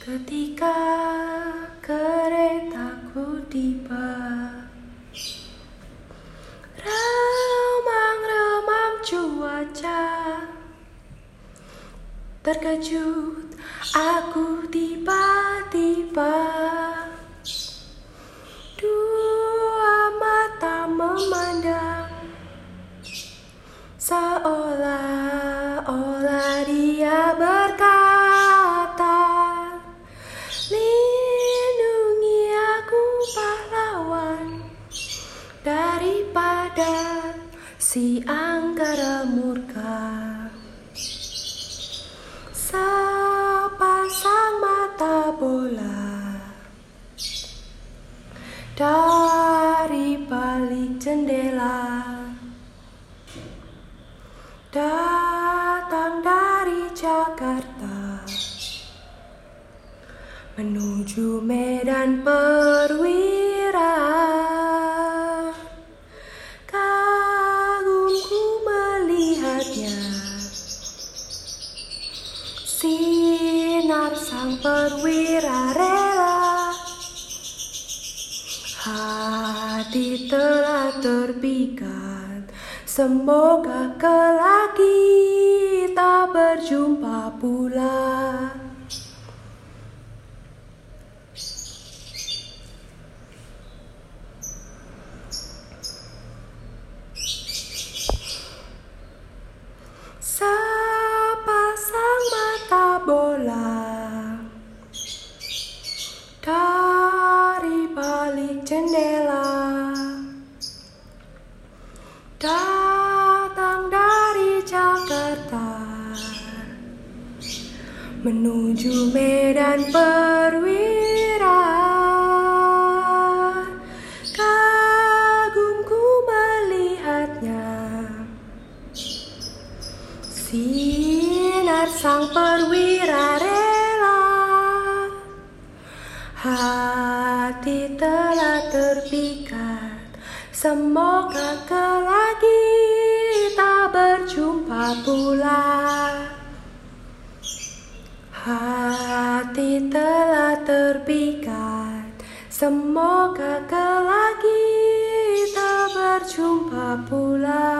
Ketika keretaku tiba Remang-remang cuaca Terkejut aku tiba-tiba si angkara murka. Sepasang mata bola. Dari balik jendela. Datang dari Jakarta. Menuju Medan Perwira Sang perwira rela Hati telah terpikat Semoga kelak kita berjumpa pula Menuju Medan Perwira. Kagumku melihatnya. Sinar sang perwira rela. Hati telah terpikat. Semoga kelak kita berjumpa pula Hati telah terpikat. Semoga kelak kita berjumpa pula